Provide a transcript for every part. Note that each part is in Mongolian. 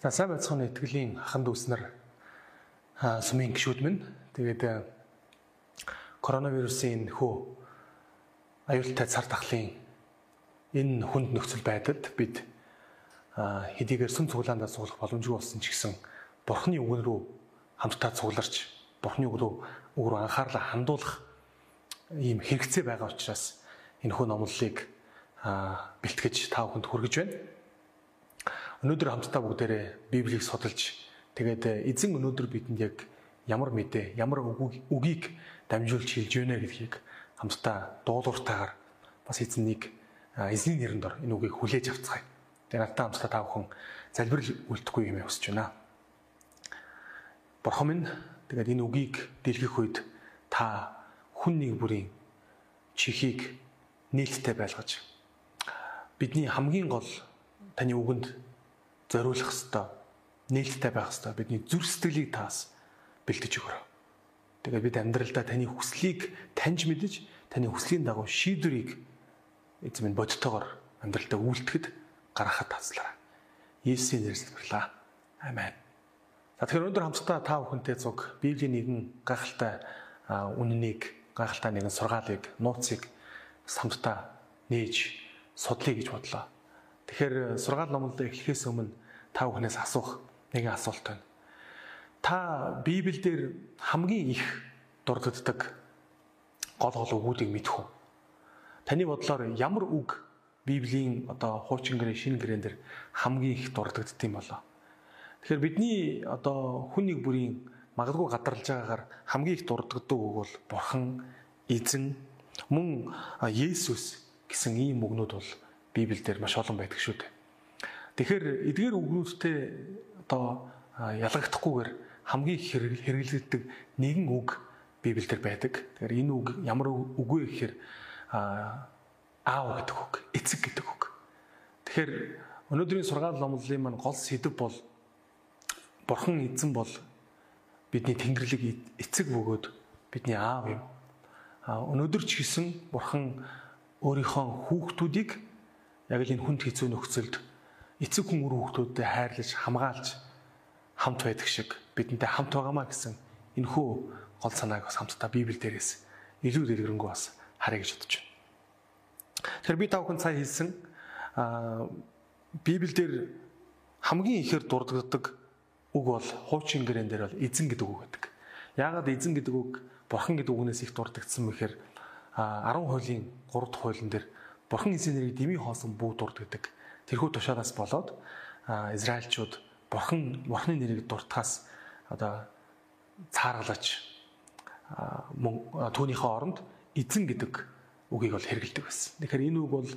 За сайн байцгааны итгэлийн ахын дүүснэр сумын гişүүд минь тэгээд коронавирусын хөө аюултай цар тахлын энэ хүнд нөхцөл байдалд бид хэдийгээр сүм цуглаандаа суулгах боломжгүй болсон ч гэсэн бурхны үгэн рүү хамтдаа цугларч бурхны үг рүү үг рүү анхаарлаа хандуулах ийм хэрэгцээ байгаа учраас энэ хөө номлолыг бэлтгэж та бүхэнд хүргэж байна. Өнөөдөр хамтдаа бүгдээрээ Библийг судалж тэгээд эзэн өнөөдөр бидэнд яг ямар мэдээ, ямар үгийг дамжуулж хэлж байна гэдгийг хамтдаа дуулууртаагаар бас эзнийг эзний нэрээр дор энэ үгийг хүлээж авцгаая. Тэгээд надтай хамтдаа та бүхэн залбирал үлдэхгүй юм хүсэж байна. Бурхан минь тэгээд энэ үгийг дэлгэх үед та хүн нэг бүрийн чихийг нээлттэй байлгаж бидний хамгийн гол таны үгэнд зориулах хэвээр нээлттэй байх хэвээр бидний зүрх сэтгэлийг таас бэлтэж өгөрөө. Тэгээд бид амьдралдаа таны хүслийг таньж мэдж таны хүслийн дагуу шийдвэрийг эзэм нь бодтойгоор амьдралдаа үйлдэхэд гаргахад таслаа. Есүсийн нэрээр залбирлаа. Амен. За тэгэхээр өнөөдөр хамтдаа та бүхэнтэй цуг Библийн нэгэн гайхалтай үннийг, гайхалтай нэгэн сургаалыг, нууцыг хамтдаа нээж судлаа гэж бодлоо. Тэгэхээр сургаал номлолоо эхлэхээс өмнө та бүхнээс асуух нэгэн асуулт байна. Та Библиэлд хамгийн их дурддагдаг гол гол үгүүдийг мэдэх үү? Таны бодлоор ямар үг Библийн одоо хуучин гэрээ, шинэ гэрээн дээр хамгийн их дурддагдд юм болоо? Тэгэхээр бидний одоо хүн нэг бүрийн магадгүй гадарлаж байгаагаар хамгийн их дурддагддаг үг бол Бурхан, Эзэн, мөн Есүс гэсэн ийм үгнүүд бол Библиэлд маш олон байдаг шүү дээ. Тэгэхээр эдгээр үгнүүдтэй одоо ялгагдахгүйгээр хамгийн хэрэглэгддэг нэгэн үг Библиэлд байдаг. Тэгэхээр энэ үг ямар үг вэ гэхээр аав гэдэг үг, эцэг гэдэг үг. Тэгэхээр өнөөдрийн сургаал номлолын маань гол сэдэв бол Бурхан эзэн бол бидний Тэнгэрлэг эцэг бөгөөд бидний аав юм. Өнөөдөр ч гэсэн Бурхан өөрийнхөө хүүхдүүдийг яг л энэ хүнд хэцүү нөхцөлд эцэг хүн үр хүүхдүүдтэй хайрлаж хамгаалж хамт байдаг шиг бидэнтэй хамт байгаамаа гэсэн энэхүү гол санааг бас хамтдаа Библи дээрээс илүү дэлгэрэнгүй бас харъя гэж бодож байна. Тэгэхээр би тав хүн цаа хэлсэн а Библиэл дээр хамгийн ихээр дурддагддаг үг бол хуучин гэрэн дээр бол эзэн гэдэг үг байдаг. Яагаад эзэн гэдэг үг бурхан гэдэг үгнээс их дурддагдсан мэхээр 10 хуулийн 3 дахь хуулийн дээр Бурхан эзэн нэрийг дими хоосон бүү дурддаг. Тэрхүү тушаараас болоод Израильчууд Бурхан Бурханы нэрийг дуртахаас одоо цааргалж мөн түүнийхээ оронд эзэн гэдэг үгийг бол хэрэгэлдэг байсан. Тэгэхээр энэ үг бол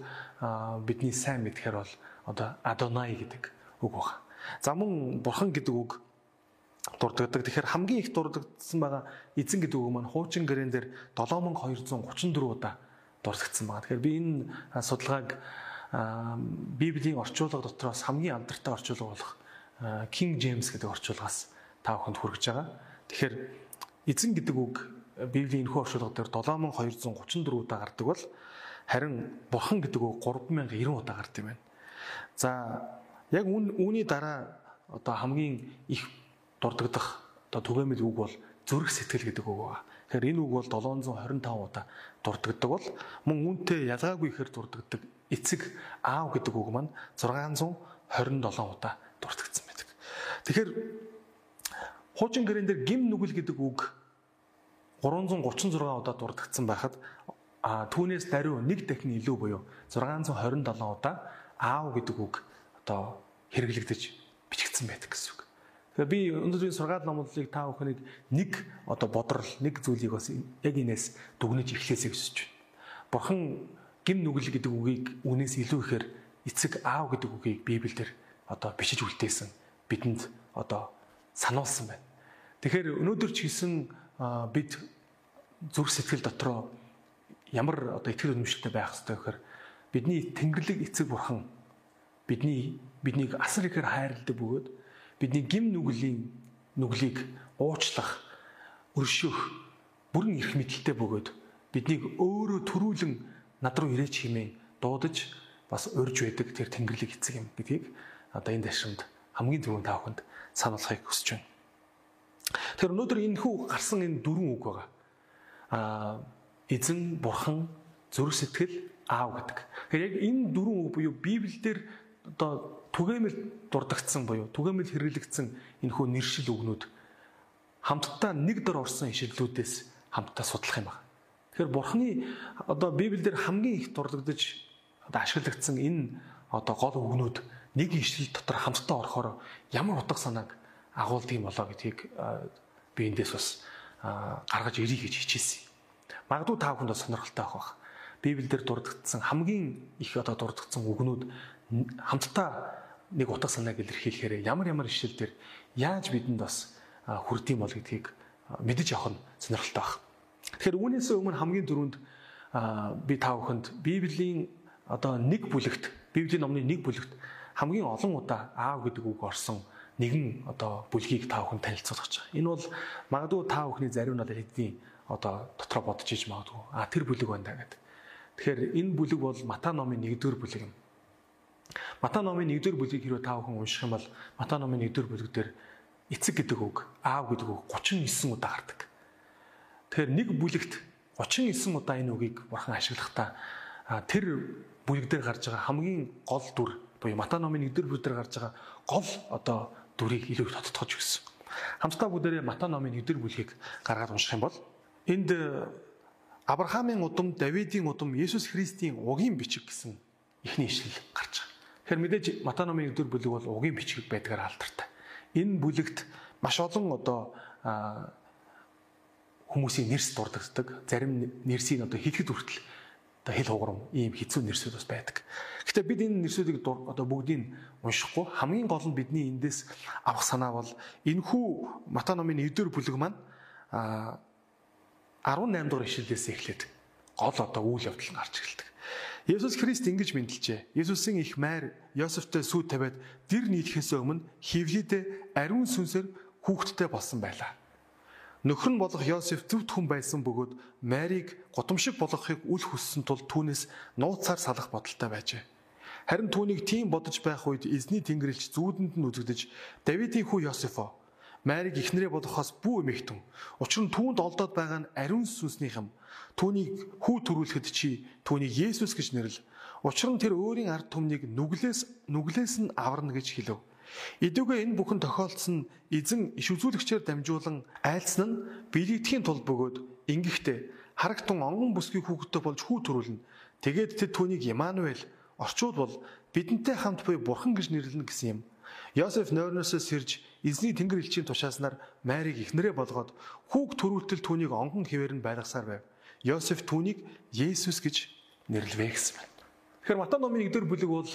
бидний сайн мэдхээр бол одоо Адонай гэдэг үг байна. За мөн Бурхан гэдэг үг дурддаг. Тэгэхээр хамгийн их дурддагдсан байгаа эзэн гэдэг үг маань хуучин гэрэн дээр 7234 удаа дурсагдсан байна. Тэгэхээр би энэ судалгааг Библийн орчуулга дотроос хамгийн алдартай орчуулга болох King James гэдэг орчуулгаас та бүхэнд хүргэж байгаа. Тэгэхээр эзэн гэдэг үг Библийн энэхүү орчуулга дээр 7234 удаа гардаг бол харин бурхан гэдэг үг 3090 удаа гардаг юм байна. За яг үүний дараа одоо хамгийн их дурддагдах одоо түгээмэл үг бол зүрх сэтгэл гэдэг үг байна. Тэгэхээр энэ үг бол 725 удаа дурддагддаг бол мөн үүнтэй ялгаагүй ихээр дурддагддаг эцэг аав гэдэг үг маань 627 удаа дурддагдсан байдаг. Тэгэхээр хуучин гэрэн дээр гим нүгэл гэдэг үг 336 удаа дурддагдсан байхад түүнээс даруй нэг дахин илүү буюу 627 удаа аав гэдэг үг одоо хэрэглэгдэж бичигдсэн байдаг гэсэн үг. Тэгэхээр би өнөөдрийн сургаал номлолыг та бүхнийг нэг одоо бодрол нэг зүйлийг бас яг инээс дүгнэж эхлэсэй гэж байна. Бурхан гим нүгэл гэдэг үгийг үнээс илүү ихээр эцэг аав гэдэг үгийг Библиэлд одоо бичиж үлдээсэн бидэнд одоо сануулсан байна. Тэгэхээр өнөөдөр ч гэсэн бид зүрх сэтгэл дотроо ямар одоо итгэл үнэмшилтэй байх ёстой гэхээр бидний Тэнгэрлэг эцэг бурхан бидний биднийг асар ихээр хайрладаг бөгөөд бидний гим нүглийн нүглийг уучлах, өршөөх бүрэн эрх мэдэлтэй бөгөөд биднийг өөрөө төрүүлэн над руу ирээч хэмээн дуудаж бас урьж байдаг тэр Тэнгэрлэг эцэг юм гэдгийг одоо энэ дашрамд хамгийн түрүүнд та бүхэнд сануулахыг хүсэж байна. Тэгэхээр өнөөдөр энэ хүү гарсан энэ дөрвөн үг байгаа. Аа эзэн, бурхан, зүрх сэтгэл, аав гэдэг. Тэгэхээр яг энэ дөрвөн үг буюу Библиэлд одоо түгээмэл дурдгдсан буюу түгээмэл хэрэглэгдсэн энэ хүү нэршил үгнүүд хамтдаа нэг дор орсон ишлэлүүдээс хамтдаа судлах юм байна. Тэгэхээр бурхны одоо Библиэлд хамгийн их дурддаж одоо ашиглагдсан энэ одоо гол үгнүүд нэг ишлэл дотор хамтдаа орохоор ямар утга санааг агуулдаг юм болоо гэдгийг би эндээс бас гаргаж ирье гэж хичээсэн. Магадгүй та бүхэнд сонирхолтой авах. Библиэлд дурдгдсан хамгийн их одоо дурдгдсан үгнүүд хамтдаа нэг утга санааг илэрхийлэхээр ямар ямар ишлэл дээр яаж бидэнд бас хүрдэм бол гэдгийг мэдэж авах нь сонирхолтой байна. Тэгэхээр үүнээс өмнө хамгийн дөрөнд би та бүхэнд Библийн одоо нэг бүлэгт, Библийн номны нэг бүлэгт хамгийн олон удаа аав гэдэг үг орсон нэгэн одоо бүлгийг та бүхэн танилцуулах гэж байгаа. Энэ бол магадгүй та бүхний зарим нь хэдийн одоо дотроо бодож иж магадгүй. А тэр бүлэг байна да гэдэг. Тэгэхээр энэ бүлэг бол Матай номын 1-р бүлэг юм. Матай номын 1-р бүлгийг хэрвээ та бүхэн унших юм бол Матай номын 1-р бүлэг дээр эцэг гэдэг үг, аав гэдэг үг 39 удаа гардаг. Тэгэхээр нэг бүлэгт 39 удаа энэ үгийг бурхан ашиглахдаа тэр бүлэг дээр гарч байгаа хамгийн гол дүр буюу Матай номын 1-р бүлэг дээр гарч байгаа гол одоо дүрийг илүү тодтогч өгсөн. Хамтдаа бүгдээрээ Матай номын 1-р бүлгийг гаргаад унших юм бол энд Авраамийн удам, Давидын удам, Есүс Христийн угийн бичиг гэсэн эхний ишлэл гарч. Тэгэхээр мэдээж Матай номын 1-р бүлэг бол угийн бичиг байдгаар алдартай. Энэ бүлэгт маш олон одоо хүмүүсийн нэрс дурддаг. Зарим нэрсийг одоо хэлэхэд хүртэл одоо хэл хугарам ийм хэцүү нэрсүүд бас байдаг. Гэхдээ бид энэ нэрсүүдийг одоо бүгдийг уншихгүй хамгийн гол нь бидний эндээс авах санаа бол энэхүү Матай номын 9-р бүлэг маань 18 дугаар ишлэлээс эхлээд гол одоо үйл явдал нь гарч эхэлдэг. Есүс Христ ингэж мэндэлжээ. Есүсийн их майр Йосефтэй сүйд тавиад дэр нийлэхээс өмнө хевлидэ ариун сүнсээр хүүхэдтэй болсон байлаа. Нөхөр нь болох Йосеф зөвхт хүн байсан бөгөөд Марийг гудамшиг болгохыг үл хүссэн тул түүнээс нууцаар салах бодолтой байжээ. Харин түүнийг тийм бодож байх үед эзний тэнгэрлэгч зүүдэнд нь үзэгдэж Давидын хүү Йосефо Марийг эхнэрээ болгохоос бүү эмэгтэн. Учир нь түүнд олдоод байгаа нь ариун сүнснийх юм Түүнийг хүү төрүүлэхэд чи түүнийг Есүс гэж нэрлэл. Учир нь тэр өөрийн ард түмнийг нүглээс нүглээс нь аварна гэж хэлв. Идүүгээ энэ бүхэн тохиолдсон эзэн иш үзүүлэгчээр дамжуулан айлцсан нь билэгдэхийн тулд бөгөөд ингэхдээ харагтун онгон бүсгийн хүүхэдтэй болж хүү төрүүлнэ. Тэгээд тэд түүнийг Имануэль орчууд бол бидэнтэй хамт буй бурхан гэж нэрлэнэ гэсэн юм. Йосеф нойрноосоо сэрж эзний тэнгэр элчийн тушааснаар Марийг эхнэрээ болгоод хүүг төрүүлтэл түүнийг онгон хിവэр нь байлгасаар байв. Йосеф түүнийг Есүс гэж нэрлэвэ гэсэн байна. Тэгэхээр Матай номын 1-р бүлэг бол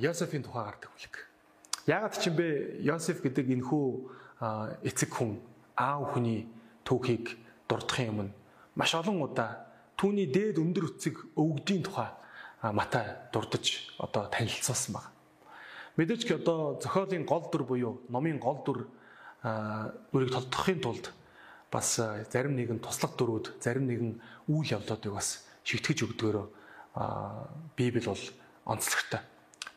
Йосефийн тухай гардаг бүлэг. Яагаад ч юм бэ Йосеф гэдэг энэхүү эцэг хүн аав хүний түүхийг дурдахын өмнө маш олон удаа түүний дээд өндөр эцэг өвгдийн тухай Матай дурдж одоо танилцуулсан байна. Мэдээж ч одоо зохиолын гол дүр буюу номын гол дүр үрийг толдохын тулд бас зарим нэгэн туслах дөрүүд, зарим нэгэн үйл явдлуудыг бас шигтгэж өгдгөөрөө Библи бол онцлогтой.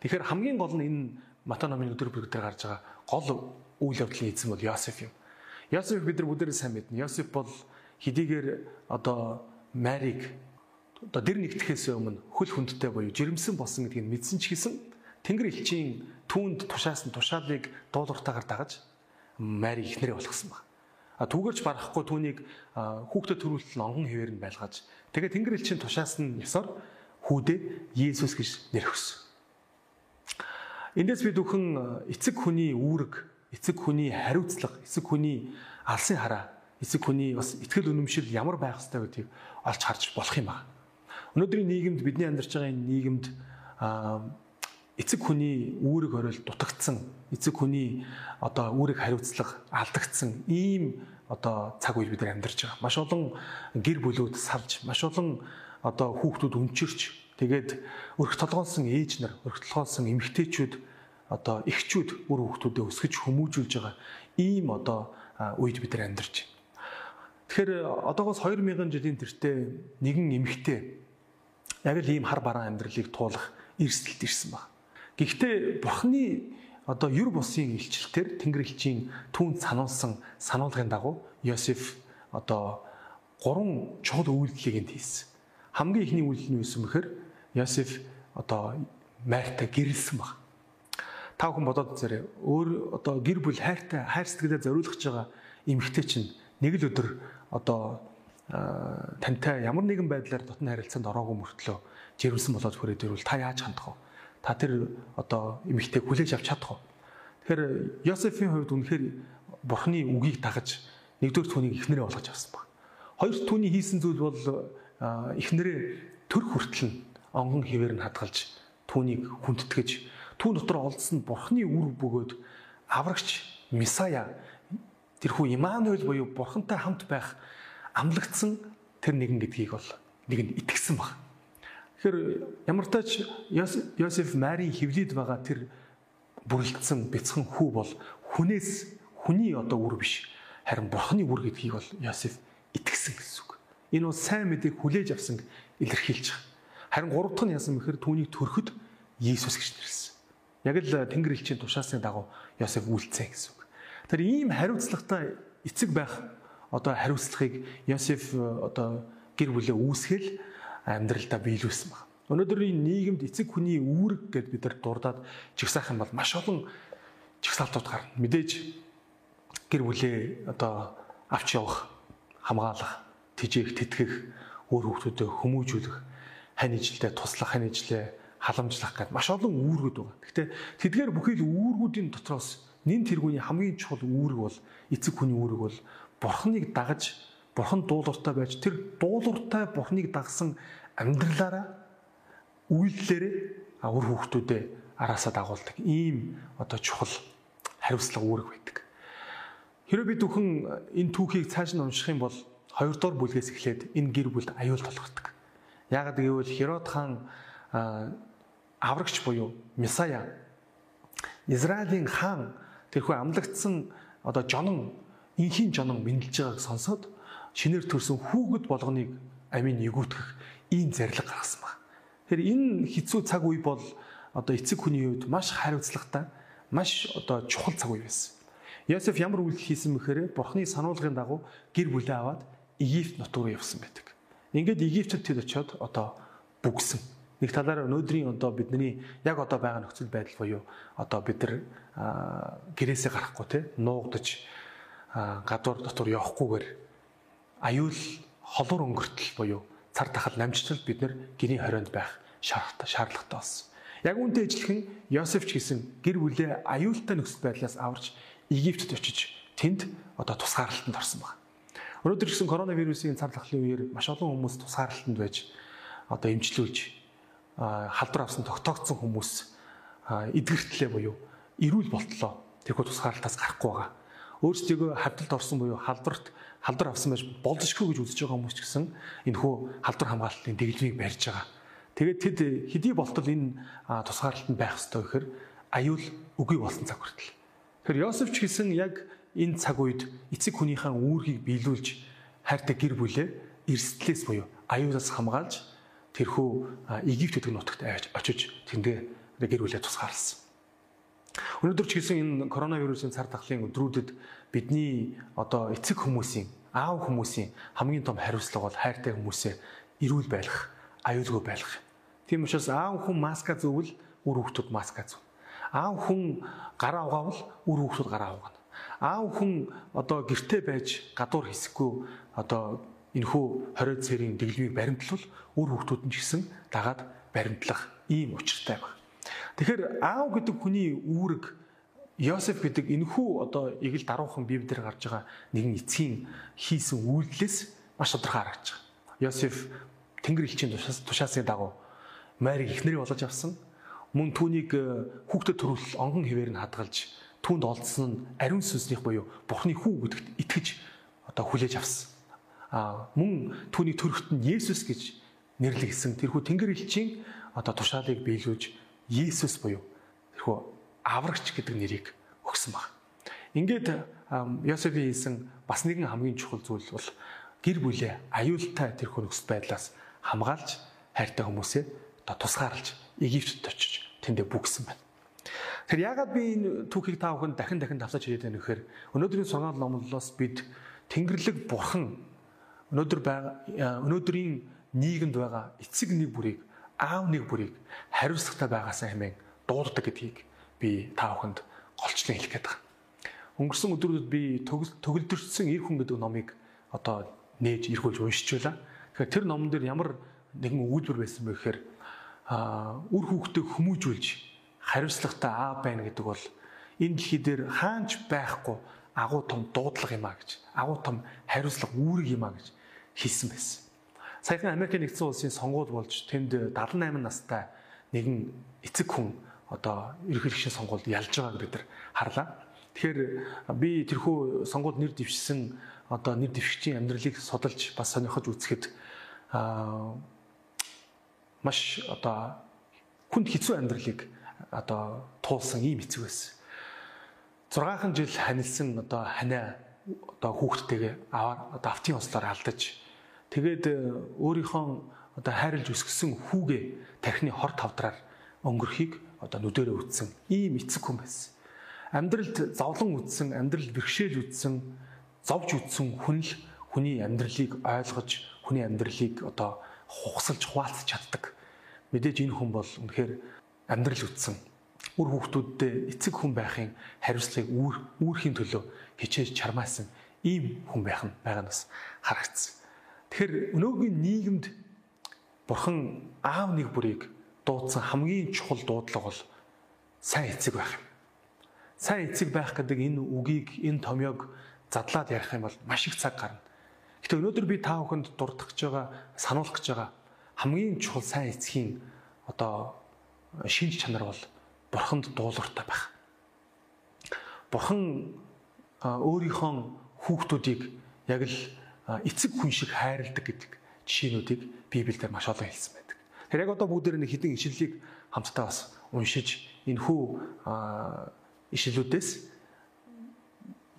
Тэгэхээр хамгийн гол нь энэ Матай номын өдөр бүгдээр гарч байгаа гол үйл явдлын эзэн бол Йосеф юм. Йосеф бид нар бүгдээрээ сайн мэднэ. Йосеф бол хэдийгээр одоо Марийг одоо дэр нэгтгэхээс өмнө хөл хүндтэй буюу жирэмсэн болсон гэдгийг мэдсэн ч гэсэн Тэнгэр элчийн түүнд тушаасан тушаалыг дуулууртаагаар дагаж Мари ихнэрээ болгосон байна түүгэрч барахгүй түүнийг хүүхдэд төрүүлтэл онгон хэвээр нь байлгаж тэгээд Тэнгэр элчийн тушаас нь ёсоор хүүдээ Есүс гэж нэр өгсөн. Эндээс бид бүхэн эцэг хүний үүрэг, эцэг хүний хариуцлага, эцэг хүний алсын хараа, эцэг хүний бас ихтгэл үнэмшил ямар байх ёстой гэдгийг олж харж болох юм байна. Өнөөдрийн нийгэмд бидний амьдарч байгаа энэ нийгэмд эцэг хүний үүрэг орол дутагдсан эцэг хүний одоо үүрэг хариуцлага алдагдсан ийм одоо цаг үе бид нар амьдарч байгаа. Маш олон гэр бүлүүд салж, маш олон одоо хүүхдүүд өмчөрч тэгээд өрх толгоонсон ээж нар, өрх толгоонсон эмэгтэйчүүд одоо эхчүүд үр хүүхдүүдэд өсгөж хүмүүжүүлж байгаа ийм одоо үед бид нар амьдарч байна. Тэгэхээр одоогоос 2000 жилийн тэртээ нэгэн эмэгтэй яг л ийм хар бараан амьдралыг туулах эрсдэлд ирсэн баг. Гэхдээ бурхны одоо юр бусын илчлэлтэр Тэнгэр элчийн түүнд сануулсан сануулгын дагуу Йосеф одоо гурван чухал үйлдэлийг энд хийсэн. Хамгийн ихний үйлдэл нь юу юм бэхээр Йосеф одоо майртай гэрэлсэн баг. Та бүхэн бодоод үзээрэй. Өөр одоо гэр бүл хайртай хайр сэтгэлээ зориулж байгаа эмэгтэй чинь нэг л өдөр одоо тантай ямар нэгэн байдлаар дотн харилцаанд ороогүй мөртлөө жирэмсэн болоод хүрээд ирвэл та яаж хандах вэ? Та тэр одоо эмэгтэйг хүлээж авч чадах уу? Тэгэхээр Йосефийн хувьд үнэхээр Бурхны үгийг дагаж нэгдүгээр түүнийг эхнэрээ болгож авсан баг. Хоёр түүний хийсэн зүйл бол эхнэрээ төр хүртэл нь онгон хിവэр нь хадгалж түүнийг хүндэтгэж түүн дотор олдсон Бурхны үр бөгөөд аврагч Месая тэрхүү Имануэль буюу Бурхантай хамт байх амлагдсан тэр нэгэн гэдгийг бол нэгэнд итгэсэн баг. Тэгэхээр ямар тач Йосеф Марийн хөвлөд байгаа тэр бүрлдсэн бяцхан хүү бол хүнээс хүний одоо үр биш харин бурхны үр гэдгийг бол Йосеф итгэсэн гэсэн үг. Энэ бол сайн мэдээг хүлээж авсан илэрхийлж байгаа. Харин гурав дахь нь яасан бэхэр түүнийг төрөхөд Есүс гэж нэрлсэн. Яг л Тэнгэр элчийн тушаасны дагуу Йосеф үйлцсэн гэсэн үг. Тэр ийм хариуцлагатай эцэг байх одоо хариуцлагыг Йосеф э, одоо гэр бүлээ үүсгэл амьдралдаа биелүүлсэн баг. Өнөөдрийн нийгэмд эцэг хүний үүрэг гэдээ бид нар дурдаад жигсаах юм бол маш олон жигсаалтууд гарна. Мэдээж гэр бүлээ одоо авч явах, хамгаалах, тижээх, тэтгэх, өөр хүмүүстэй хүмүүжүүлэх, хань ижилдээ туслах, хань ижилдээ халамжлах гэдэг маш олон үүргүүд байгаа. Гэхдээ тэдгээр бүхий л үүргүүдийн дотроос нин тэргүүний хамгийн чухал үүрэг бол эцэг хүний үүрэг бол бурхныг дагаж бурхан дуулууртай байж тэр дуулууртай бурхныг дагсан амьдралаараа үйлдэлээрээ үр хүүхдүүдээ араасаа дагуулдаг ийм одоо чухал хариуцлага үүрэг байдаг. Хэрэв бид бүхэн энэ түүхийг цааш нь унших юм бол хоёрдугаар бүлгээс эхлээд энэ гэр бүлд аюул толгордог. Яагаад гэвэл Херод хаан аврагч буюу Месая Израилийн хаан тэрхүү амлагдсан одоо жонон инхийн жонон мэдлж байгааг сонсоод шинээр төрсөн хүүхэд болгоныг амийн нэгүтгэх ийм зарлиг гаргасан баг. Тэгэхээр энэ хэцүү цаг үе бол одоо эцэг хүний хувьд маш хариуцлагатай, маш одоо чухал цаг үе байсан. Йосеф ямар үйлдэл хийсэн бэхээр Бурхны сануулгын дагуу гэр бүлээ аваад Египт нутг руу явсан байдаг. Ингээд Египтэд тэд очиод одоо бүгсэн. Нэг талаараа өнөөдрийн одоо бидний яг одоо байгаа нөхцөл байдал буюу одоо бид нар гэрээсээ гарахгүй те нуугдаж гадуур дотор явахгүйгээр аюул холуур өнгөртөл буюу цар тахал намжтал бид нар гэрийн хорионд байх шаардлагатай болсон. Яг үүнтэй ижилхэн Йосеф ч гэсэн гэр бүлээ аюултай нөхцөл байдлаас аварч Египтэд очиж тэнд одоо тусгаарлалтанд орсон байна. Өнөөдөр гэсэн коронавирусын цар тахлын үеэр маш олон хүмүүс тусгаарлалтанд байж одоо эмчлүүлж халдвар авсан тогтоогдсон хүмүүс эдгэртлээ буюу эрүүл болтлоо тэрхүү тусгаарлалтаас гарахгүй байгаа өөрсдийгөө хавдалд орсон буюу халдварт халдвар авсан байж болзошгүй гэж үзэж байгаа хүмүүс ч гэсэн энэ хөө халдвар хамгаалалтын дэглэмийг барьж байгаа. Тэгээд тэд хэдий болтол энэ тусгаарлалтанд байх ёстой гэхээр аюул үгүй болсон цаг хүртэл. Тэгэхээр Йосеф ч гэсэн яг энэ цаг үед эцэг хүнийхээ үүргийг биелүүлж хайртай гэр бүлээ эрсдлээс буюу аюулаас хамгаалж тэрхүү Египт гэдэг нутагт очиж тэндээ гэр бүлээ тусгаарласан. Өнөөдөр ч гэсэн энэ коронавирусын цар тахлын өдрүүдэд бидний одоо эцэг хүмүүсийн, аав хүмүүсийн хамгийн том хариуцлага бол хайртай хүмүүсээ эрүүл байлгах, аюулгүй байлгах. Тийм учраас аав хүн маска зөвл үр хүүхдүүд маска зөв. Аав хүн гараа угаавал үр хүүхдүүд гараа угаана. Аав хүн одоо гэрте байж гадуур хэсэхгүй одоо энэхүү 20 цэрийн дэглэмийг баримтлал үр хүүхдүүд нь ч гэсэн дагаад баримтлах ийм учиртай байна. Тэгэхээр аав гэдэг хүний үүрэг Йосеф гэдэг энэхүү одоо эгэл даруухан Библиэр гарч байгаа нэгэн эцгийн хийсэн үйлдэлээс маш тодорхой харагдаж байгаа. Йосеф Тэнгэр элчийн тушаасны дагуу Марийг эхнэрээ болгож авсан. Мөн түүнийг э, хүүхдэд төрүүл онгон хിവэр нь хадгалж түүнд олдсон нь ариун сүнсних буюу Бурхны хүү гэдэгт итгэж одоо хүлээж авсан. А мөн түүний төрөхт нь Есүс гэж нэрлэгдсэн тэрхүү Тэнгэр элчийн одоо тушаалыг биелүүлж Есүс буюу тэрхүү аврагч гэдэг нэрийг өгсөн баг. Ингээд Йосефийн хийсэн бас нэгэн хамгийн чухал зүйл бол гэр бүлээ аюултай тэрхүү нөхцөл байдлаас хамгаалж хайртай хүмүүсээ одоо тусгаарлаж Египтэд очиж тэндээ бүгсэн байна. Тэгэхээр яагаад би энэ түүхийг та бүхэнд дахин дахин давсаж хэлээд байна гэхээр өнөөдрийн сургаал номлолоос бид Тэнгэрлэг бурхан өнөөдөр байгаа өнөөдрийн нийгэмд байгаа эцэг нэг бүрийг аав нэг бүрийг хариуцлагатай байгаасаа хэмээн дууддаг гэдгийг би та бүхэнд голчлон хэлэх гээд байна. Өнгөрсөн өдрүүдэд би төгөлдөрсөн эр хүн гэдэг номыг одоо нээж эргүүлж уншиж байла. Тэгэхээр тэр номон дээр ямар нэгэн үйлдвэр байсан бэ гэхээр үр хүүхдээ хүмүүжүүлж хариуцлагатай аав байна гэдэг бол энэ дэлхий дээр хаанч байхгүй агуу том дуудлага юм а гэж агуу том хариуцлага үүрэг юм а гэж хэлсэн байсан. Саяхан Америк нэгдсэн улсын сонгуул болж тэнд 78 настай нэгэн эцэг хүн одоо ерөнхий хэрэгшин сонгуульд ялж байгааг бид нар харлаа. Тэгэхээр би тэрхүү сонгуульд нэр дэвшсэн одоо нэр дэвшигчийн амьдралыг судалж бас сонирхож үзэхэд аа маш одоо хүнд хэцүү амьдралыг одоо туулсан ийм эцэг байсан. 6хан жил ханилсан одоо ханаа одоо хүүхдтэйгээ аваар одоо автын ослоор алдаж тэгээд э, өөрийнхөө одоо хайрлж өсгсөн хүүгээ тархины хор тавдраар өнгөрхийг одоо нүдэрээ үтсэн ийм эцэг хүн байсан. Амьдралд зовлон үтсэн, амьдрал бэрхшээл үтсэн, зовж үтсэн хүн л хүний амьдралыг ойлгож, хүний амьдралыг одоо хугасалж хуваалцах чаддаг. Мэдээж энэ хүн бол үнэхээр амьдрал үтсэн үр хүүхдүүддээ эцэг хүн байхын хариуцлагыг үүр үүрхийн төлөө хичээж чармаасан ийм хүн байх нь байгаа нас харагдсан. Тэгэхээр өнөөгийн нийгэмд бурхан аав нэг бүрийг дуудсан хамгийн чухал дуудлага бол сайн эцэг байх юм. Сайн эцэг байх гэдэг энэ үгийг энэ томьёог задлаад ярих юм бол маш их цаг гарна. Гэтэ өнөөдөр би та бүхэнд дурдах гэж байгаа, сануулах гэж байгаа хамгийн чухал сайн эцгийн одоо шинж чанар бол бурханд дуулууртай байх. Бурхан өөрийнхөө хүүхдүүдийг яг л эцэг хүн шиг хайрладаг гэдэг жишээнүүдийг Библиэлд маш олон хэлсэн байдаг. Тэр яг одоо бүгдээр нэг хідэн ишлэлийг хамтдаа бас уншиж энэ хүү ишлэлүүдээс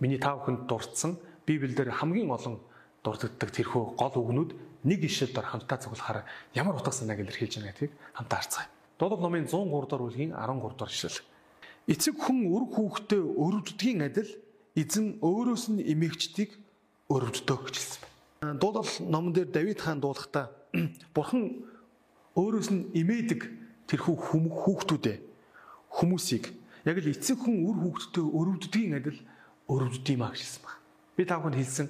миний тав хүнд дурдсан Библиэлд хамгийн олон дурддагддаг тэрхүү гол үгнүүд нэг ишлэлд хамтдаа цуглахаар ямар утга санааг илэрхийлж байгаа гэдгийг хамтдаа харцгаая. Дуулал номын 103 дугаар бүлгийн 13 дугаар ишлэл. Эцэг хүн үр хүүхдээ өрөвддгийн адил эзэн өөрөөс нь эмээгчдийг өрөвддөг гэж хэлсэн байна. Дуулал номон дээр Давид хаан дуулахдаа Бурхан өөрөөс нь эмээдэг тэрхүү хүүхдүүдээ хүмүүсийг яг л эцэг хүн үр хүүхдтэй өрөвддгийн адил өрөвддөг юм а гэж хэлсэн байна. Би та бүхэнд хэлсэн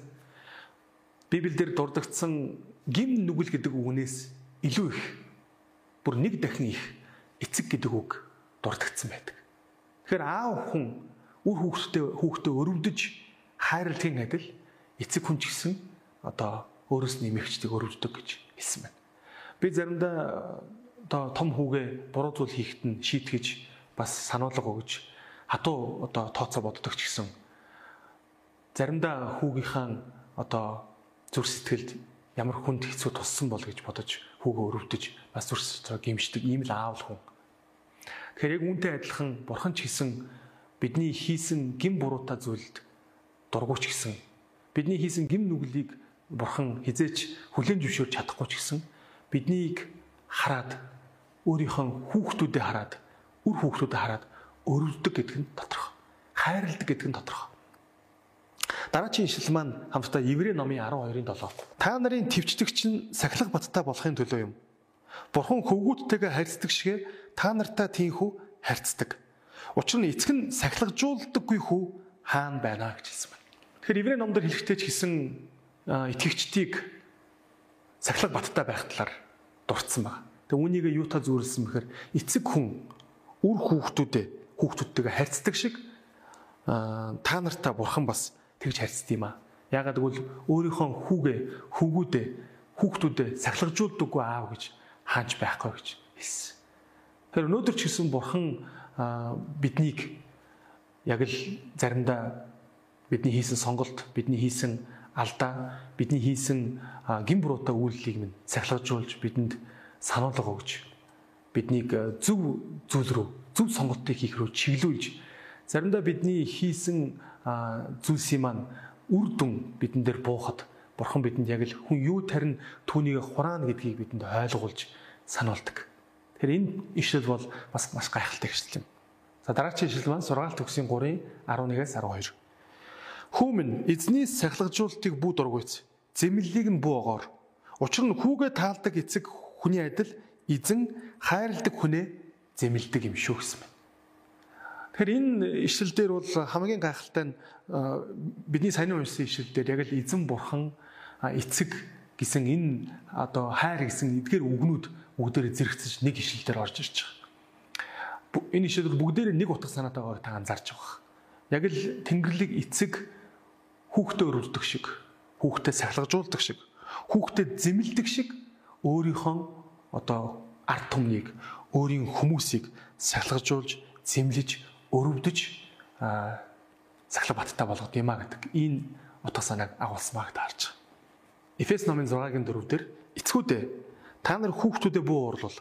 Библиэлд дурдгдсан гим нүгэл гэдэг үгнээс илүү их бүр нэг дахин их эцэг гэдэг үг дурдгдсан байдаг. Тэгэхээр аав хүн үр хүүхдээ хүүхдээ өрөвдөж хайрладгийн адил эцэг хүн ч гэсэн одоо өөрөөс нь эмэгчдийг өрөвддөг гэж хэлсэн байна. Би заримдаа одоо том хүүгээ буруу зүйл хийхэд нь шийтгэж бас сануулга өгж хатуу одоо тооцоо боддог ч гэсэн заримдаа хүүгийнхаа одоо зүр сэтгэлд ямар хүнд хэцүү туссан бол гэж бодож хүүгээ өрөвдөж бас зүр сэтгэл гимшдэг ийм л аавал хүн Тэгэхээр яг үүнтэй адилхан бурхан ч гэсэн бидний хийсэн гин буруутай зүйлд дургуйч гэсэн бидний хийсэн гин нүглийг бурхан хизээч хүлээн зөвшөөрч чадахгүй ч гэсэн биднийг хараад өөрийнхөө хүүхдүүдэд хараад үр хүүхдүүдэд хараад өрөвддөг гэдэг нь тодорхой. Хайрладаг гэдэг нь тодорхой. Дараагийн ишлэл маань хамтдаа Еврей номын 12-ын 7. Та нарын твчдэгч нь сахилах баттай болохын төлөө юм. Бурхан хөвгүүдтэйгээ харьцдаг шигэ та нартай тийхүү харьцдаг. Учир нь эцэг нь сахилгажуулдаггүй хүү хаана байна гэж хэлсэн байна. Тэгэхээр Иврэ номдор хэлэхдээ ч гэсэн итгэгчдийг сахилга баттай байх талаар дурдсан байна. Тэгээ үүнийг юу та зүүрлсэн бэхээр эцэг хүн үр хүүхдүүдээ хүүхдүүдтэйгээ харьцдаг шиг та нартай бурхан бас тэгж харьцдаг юм аа. Ягаад гэвэл өөрийнхөө хүүгээ хөвгүүдээ хүүхдүүдээ сахилгажуулдаггүй аав гэж хааж байхгүй гэж хэлсэн. Тэгэхээр өнөөдөр ч гэсэн бурхан биднийг яг л заримдаа бидний хийсэн сонголт, бидний хийсэн алдаа, бидний хийсэн гин буруутай үйлдэлийг минь сахилгажуулж бидэнд сануулга өгч биднийг зөв зүйл рүү, зөв сонголтыг хийх рүү чиглүүлж заримдаа бидний хийсэн зүйлсийн маань үр дүн бидэн дээр буухад бурхан бидэнд яг л хүн юу тарин түүнийг хураана гэдгийг бидэнд ойлгуулж сануулдаг. Тэгэхээр энэ ишлэл бол бас маш гайхалтай ишлэл юм. За дараагийн ишлэл маань сургаалт төгсгийн 3-ын 11-ээс 12. Хүүмэн эзний сахилгажуултыг бүү дургуйц. Зэмлэлийг нь бүү огоор. Учир нь хүүгээ таалдаг эцэг хүний адил эзэн хайрладаг хүнээ зэмлдэг юм шүү гэсэн байна. Тэгэхээр энэ ишлэл дээр бол хамгийн гайхалтай нь бидний сайн уншсан ишлэл дээр яг л эзэн бурхан эцэг гэсэн энэ одоо хайр гэсэн эдгээр үгнүүд бүгдээр зэрэгцэж нэг ишлэл дээр орж ирж байгаа. Энэ ишлэл бүгдээр нэг утга санаатай байгааг та анзаарч байгаа. Яг л Тэнгэрлэг эцэг хүүхдээ өрөвддөг шиг, хүүхдээ сахилгажуулдаг шиг, хүүхдээ зэмлдэг шиг өөрийнхөө одоо ард түмнийг, өөрийн хүмүүсийг сахилгажуулж, зэмлэж өрөвдөж сахлах баттай болгоод юмаа гэдэг энэ утга санааг агуулсан баг таарч. Эфес номын 6-гийн 4 дээр эцгүүдээ та нар хүүхдүүдэд бүү уурлал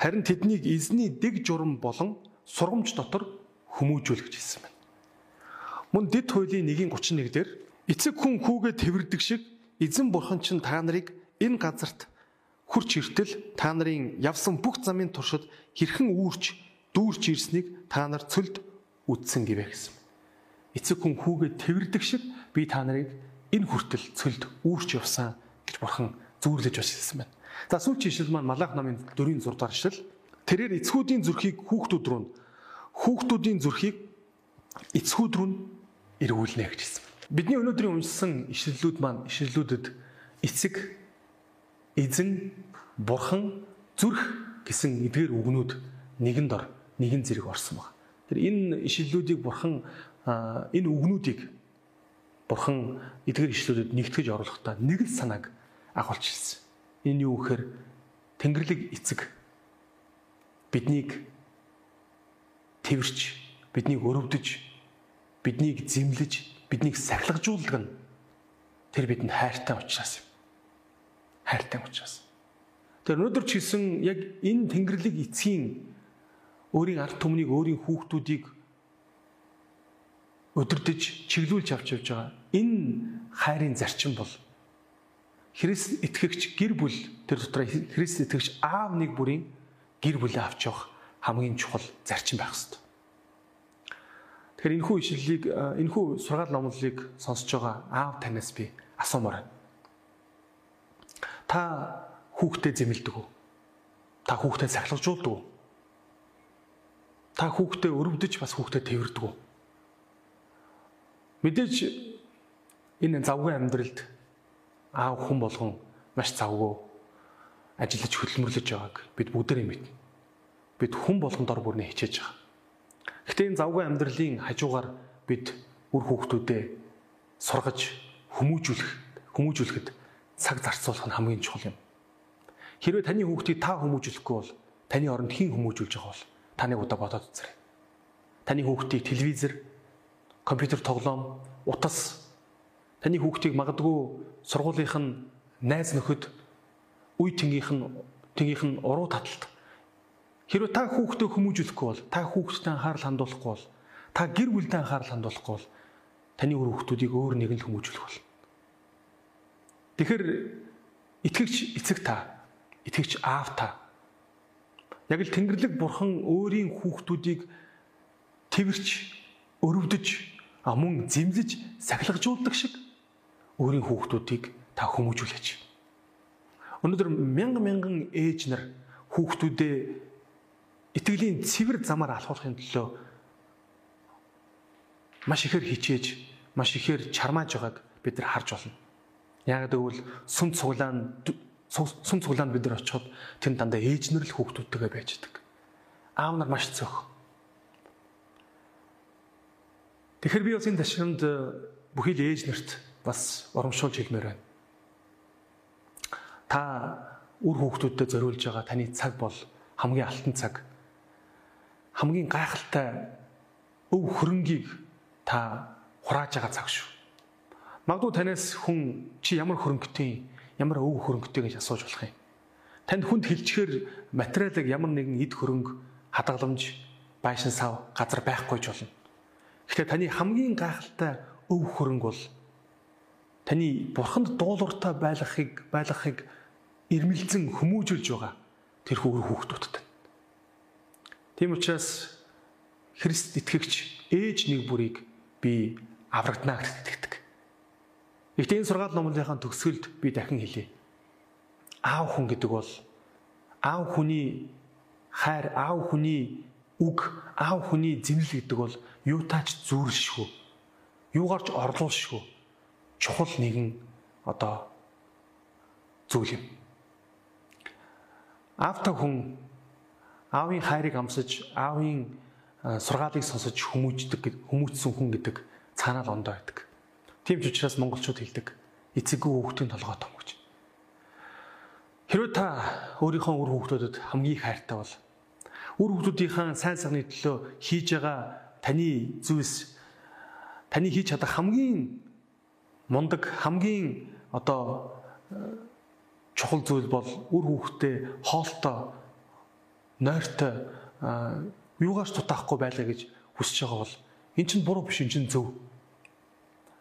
харин тэднийг эзний дэг журам болон сургамж дотор хүмүүжүүлэх гэсэн байна. Мөн дэд хуулийн 1:31 дээр эцэг хүн хүүгээ тэрвэрдэг шиг эзэн бурхан чинь та нарыг энэ газарт хурч иртэл та нарын явсан бүх замын туршид хэрхэн үүрч дүүрч ирснийг та нар цөлд үтсэн гэвэ гэсэн. Эцэг хүн хүүгээ тэрвэрдэг шиг би та нарыг энэ хүртэл цөлд үүрч явсан гэж бурхан зүүрлэж башилсан байна. За сүүлчийн ишлэл маань Малах намын 4-ийн 6 дахь ишлэл. Тэрээр эцгүүдийн зүрхийг хүүхдүүд рүү хүүхдүүдийн зүрхийг эцгүүд рүү эргүүлнэ гэж хэлсэн. Бидний өнөөдрийн уншсан ишлэлүүд маань ишлэлүүдэд эцэг эзэн бурхан зүрх гэсэн эдгээр үгнүүд нэгэн дор нэгэн зэрэг орсон баг. Тэр энэ ишлэлүүдийг бурхан энэ үгнүүдийг бурхан эдгээр ишлүүдэд нэгтгэж оруулахдаа нэг л санааг агуулж хэлсэн. Энэ юу гэхээр Тэнгэрлэг эцэг биднийг тэрч, биднийг өрөвдөж, биднийг зэмлэж, биднийг сахилгажуулдаг нь тэр бидэнд хайртай учраас юм. Хайртай учраас. Тэр өнөөдөр ч гэсэн яг энэ Тэнгэрлэг эцгийн өөрийн ард түмнийг өөрийн хүүхдүүдийг өдөрдөж чиглүүлж авч явж байгаа. Энэ хайрын зарчим бол Христ итгэгч гэр бүл тэр дотор Христ итгэгч аав нэг бүрийн гэр бүлээ авч явах хамгийн чухал зарчим байх хэрэгтэй. Тэгэхээр энэхүү ишлэлийг энэхүү сургаал номлолыг сонсож байгаа аав танаас би асуумаар байна. Та хүүхдэд зэмлдэг үү? Та хүүхдэд сахилгажуулдаг уу? та хүүхдээ өрөвдөж бас хүүхдээ тэрвэрдэг үү? Мэдээж энэ завгүй амьдралд аав хүн болгон маш завгүй ажиллаж хөдөлмөрлөж байгааг бид бүгдээрээ мэднэ. Бид хүн болгон дор бүрнээ хичээж байгаа. Гэхдээ энэ завгүй амьдралын хажуугаар бид үр хүүхдүүдээ сургаж хүмүүжүүлэх хүмүүжүүлэхэд цаг зарцуулах нь хамгийн чухал юм. Хэрвээ таны хүүхдийг та хүмүүжүүлэхгүй бол таны оронд хэн хүмүүжүүлж байгаа бол та нэг удаа бодоод үзээрэй. Таны хүүхдийг телевизэр, компьютер тоглоом, утас таны хүүхдийг магадгүй сургуулийнх нь найз нөхөд үе тэнгийнх нь тэнгийнх нь уруу таталт хэрвээ та хүүхдээ хүмүүжүүлэхгүй бол та хүүхдэд анхаарал хандуулахгүй бол та гэр бүлдээ анхаарал хандуулахгүй бол таны өөр хүүхдүүдийг өөр нэг л хүмүүжүүлэх бол Тэгэхээр итгэгч эцэг та итгэгч аав та Яг л Тэнгэрлэг бурхан өөрийн хүүхдүүдийг тэрч өрөвдөж мөн зэмлэж сахилгажуулдаг шиг өөрийн хүүхдүүдийг та хүмүүжүүлээч. Өнөөдөр мянган мянган ээж нар хүүхдүүдээ итгэлийн цэвэр замаар алхуулахын төлөө маш ихээр хичээж, маш ихээр чармааж байгааг бид нар харж байна. Яг гэвэл сүн цуглаан сүм цуглаанд бид нар очиход тэр дандаа ээжнэр л хүүхдүүдтэйгээ байж идэг. Аав нар маш цөөх. Тэгэхээр би бас энэ ташрамд э, бүхий л ээж нарт бас урамшуулж хэлмээр байна. Та үр хүүхдүүдэд зориулж байгаа таны цаг бол хамгийн алтан цаг. Хамгийн гайхалтай өв хөрөнгийг та хурааж байгаа цаг шүү. Магадгүй танаас хүн чи ямар хөрөнгөтэй ямар өв хөрөнгөтэй гэж асууж болох юм. Танд хүнд хилчгээр материалыг ямар нэгэн эд хөрөнгө хадгаламж байшин сав газар байхгүй ч болно. Гэхдээ таны хамгийн гайхалтай өв хөрөнгө бол таны бурханд дуулууртай байлгахыг байлгахыг ирмэлзэн хүмүүжүүлж байгаа тэр хөвөр хүүхдүүдтэй. Тийм учраас Христ итгэгч ээж нэг бүрийг би аврагдана гэж итгэдэг. Гэхдээ энэ сургаал номлынхаа төгсгөлд би дахин хэлье. Аав хүн гэдэг бол аав хүний хайр, аав хүний үг, аав хүний зэмлэл гэдэг бол юутаач зүүрлшгүй. Юугаарч орлуулшгүй. Чухал нэгэн одоо зүйл юм. Аавтай хүн аавын хайрыг амсаж, аавын сургаалыг сонсож хүмүүждэг, хүмүүжсэн хүн гэдэг цаанаа л ондоо байдаг. Тийм ч учраас монголчууд хэлдэг эцэггүй хүүхдийн толгой том гэж. Хэрвээ та өөрийнхөө үр хүүхдүүдэд хамгийн хайртай бол үр хүүхдүүдийнхээ сайн сайхны төлөө хийж байгаа таны зүйлс таны хийж чадах хамгийн мундаг хамгийн одоо чухал зүйл бол үр хүүхдээ хоолтой нойртой юугаарч тутаахгүй байлаа гэж хүсэж байгаа бол эн чинь буруу биш эн чинь зөв.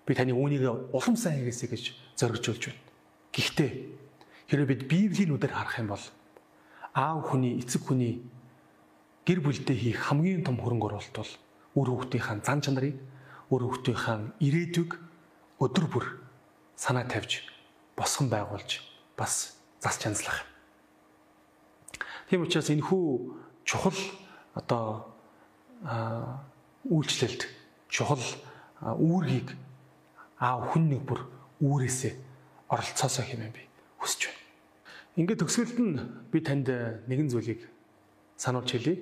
Би таны үүнийг улам сайн хийгээсэй гэж зоригжуулж байна. Гэхдээ хэрэв бид Библийн нүдээр харах юм бол аав хүний, эцэг хүний гэр бүлдээ хийх хамгийн том хөрөнгө оруулалт бол үр хүүхдийнхаа зан чанарыг, үр хүүхдийнхаа ирээдүйг өдөр бүр санаа тавьж босгон байгуулж бас зас чанслах. Тийм учраас энэхүү чухал одоо үйлчлэлд чухал үүргийг аав хүн нэг бүр үүрээсээ оролцоосоо хэмээн би хүсэж байна. Ингээд төгсгөлд нь би танд нэгэн зүйлийг сануулж хэлье.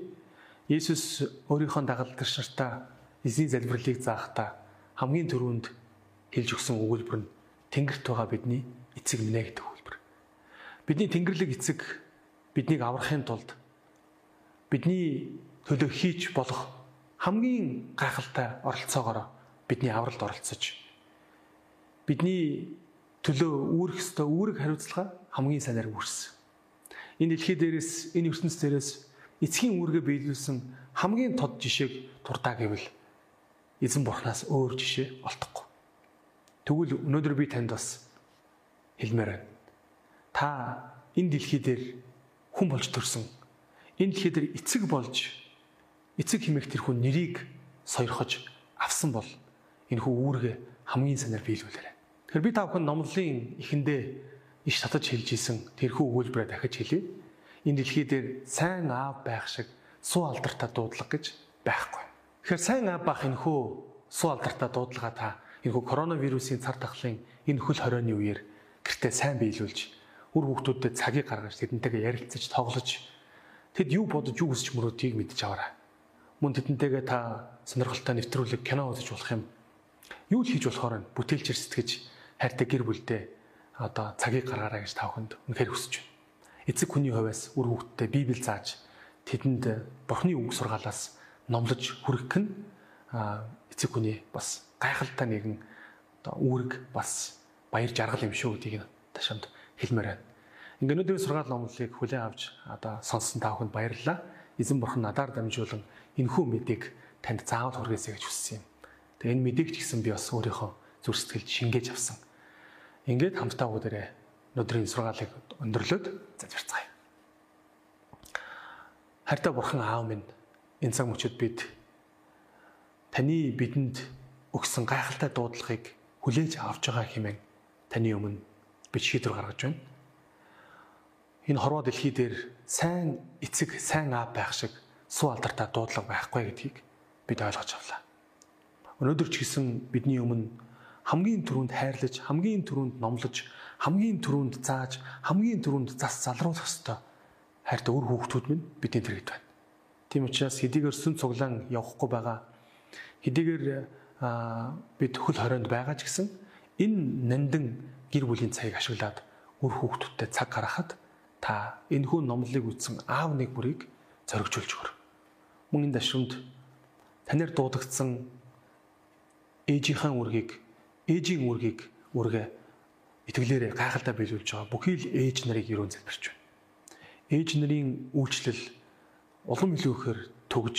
Есүс өөрийнхөө дагалдагч нартаа эзний залбирлыг заахдаа хамгийн түрүүнд хэлж өгсөн өгүүлбэр нь Тэнгэрт байгаа бидний эцэг минь гэдэг Бидний Тэнгэрлэг эцэг биднийг аврахын тулд бидний төлөө хийж болох хамгийн гайхалтай оролцоогоор бидний авралд оролцож бидний төлөө үүрэх ёстой үүрэг хариуцлага хамгийн сайнаар үүрсэн. Энэ дэлхий дээрээс энэ ертөнцийн дээрээс эцгийн үүргээ биелүүлсэн хамгийн тод жишээг туртаа гэвэл эзэн бурхнаас өөр жишээ олдохгүй. Тэгвэл өнөөдөр би танд бас хэлмээр байна та энэ дэлхий дээр хүн болж төрсөн. Энэ дэлхий дээр эцэг болж эцэг химэх тэр хүн нэрийг сойрхож авсан бол энэ хүү үүргээ хамгийн санаар биелүүлээрэй. Тэгэхээр би та бүхэн номлолын эхэндээ иш татаж хэлж исэн тэрхүү өгүүлбэрээ дахиж хэлье. Энэ дэлхий дээр сайн аав байх шиг суу алдартай дуудлага гэж байхгүй. Тэгэхээр сайн аав байх энэ хүү суу алдартай дуудлага та энэ хүү коронавирусын цар тахлын энэ хөл хорионы үеэр гэртээ сайн биелүүлж үр хүүхдүүдэд цагийг гаргаж тэдэнтэйгээ ярилцаж тоглож тэд юу бодож юу хүсэж мөрөөдгийг мэдж аваарай. Мөн тэдэнтэйгээ та сонирхолтой нэвтрүүлэг кино үзэж болох юм. Юу л хийж болохоор нь бүтээлчээр сэтгэж хайртай гэр бүлдээ одоо цагийг гаргаарай гэж та бүхэнд үнэхээр хүсэж байна. Эцэг хүний хувьас үр хүүхдтэй Библи зааж тэдэнд Бурхны үг сургаалаас номлож хүргэх нь эцэг хүний бас гайхалтай нэгэн одоо үүрэг бас баяр жаргал юм шүү гэдгийг ташамд хэлмээр байна. Ингээ өнөөдрийн сургаал номлолыг хүлээн авч одоо сонссон та бүхэнд баярлалаа. Эзэн бурхан надаар дамжуулан энэхүү мэдээг танд заавал хүргээсэй гэж хүссэн юм. Тэгээ энэ мэдээг ч гэсэн би бас өөрийнхөө зүрх сэтгэлд шингээж авсан. Ингээд хамтдаа бүгдээрээ өнөөдрийн сургаалыг өндөрлөөд залбирцгаая. Хайртай бурхан аав минь энэ цаг мөчид бид таны бидэнд өгсөн гайхалтай дуудлагыг хүлээж авч байгаа хэмээн таны өмнө бид шийдвэр гаргаж байна. Энэ хорвоо дэлхий дээр сайн эцэг, сайн аав байх шиг суу алдартай дуудлага байхгүй гэдгийг бид ойлгож авлаа. Өнөөдөр ч гэсэн бидний өмнө хамгийн түрүүнд хайрлаж, хамгийн түрүүнд номлож, хамгийн түрүүнд зааж, хамгийн түрүүнд зас залруулах ёстой хайртай үр хүүхдүүд минь бидний тэрэгд байна. Тийм учраас хэдийгээр сүн цуглаан явахгүй байгаа хэдийгээр бид хөл хорионд байгаа ч гэсэн энэ нандин гэр бүлийн цагийг ашиглаад үр хүүхдүүдтэй цаг гаргахад та энэ хүн номлолыг үтсэн аав нэг бүрийг зоригжуулж өгөр. Мөн энэ дашрамд танаар дуудагдсан ээжийнхээ үргийг, ээжийн үргийг үргэ итгэлээрээ гайхалтай биелүүлж байгаа. Бүхий л ээж нарыг юрон залбирч байна. Ээж нарын үйлчлэл улам илүү ихээр төгж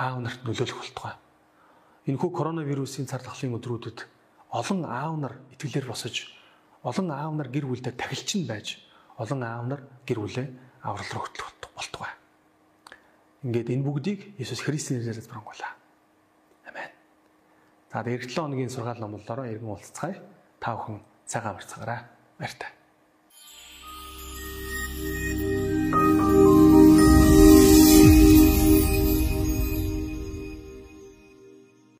аав нарт нөлөөлөх болтугай. Энэхүү коронавирусын цар тахлын өдрүүдэд олон аав нар итгэлээр босож олон аав нар гэр бүлдээ тахилчин байж олон аав нар гэр бүлээ аврал руу хөтлөх болтугай. ингээд энэ бүгдийг Иесус Христийн нэрээр залбирanгуйлаа. Амен. За 7 хоногийн сургаал номлолоор иргэн уулзцгаая. Та бүхэн цагаан барьцаагаарай. Баяр та.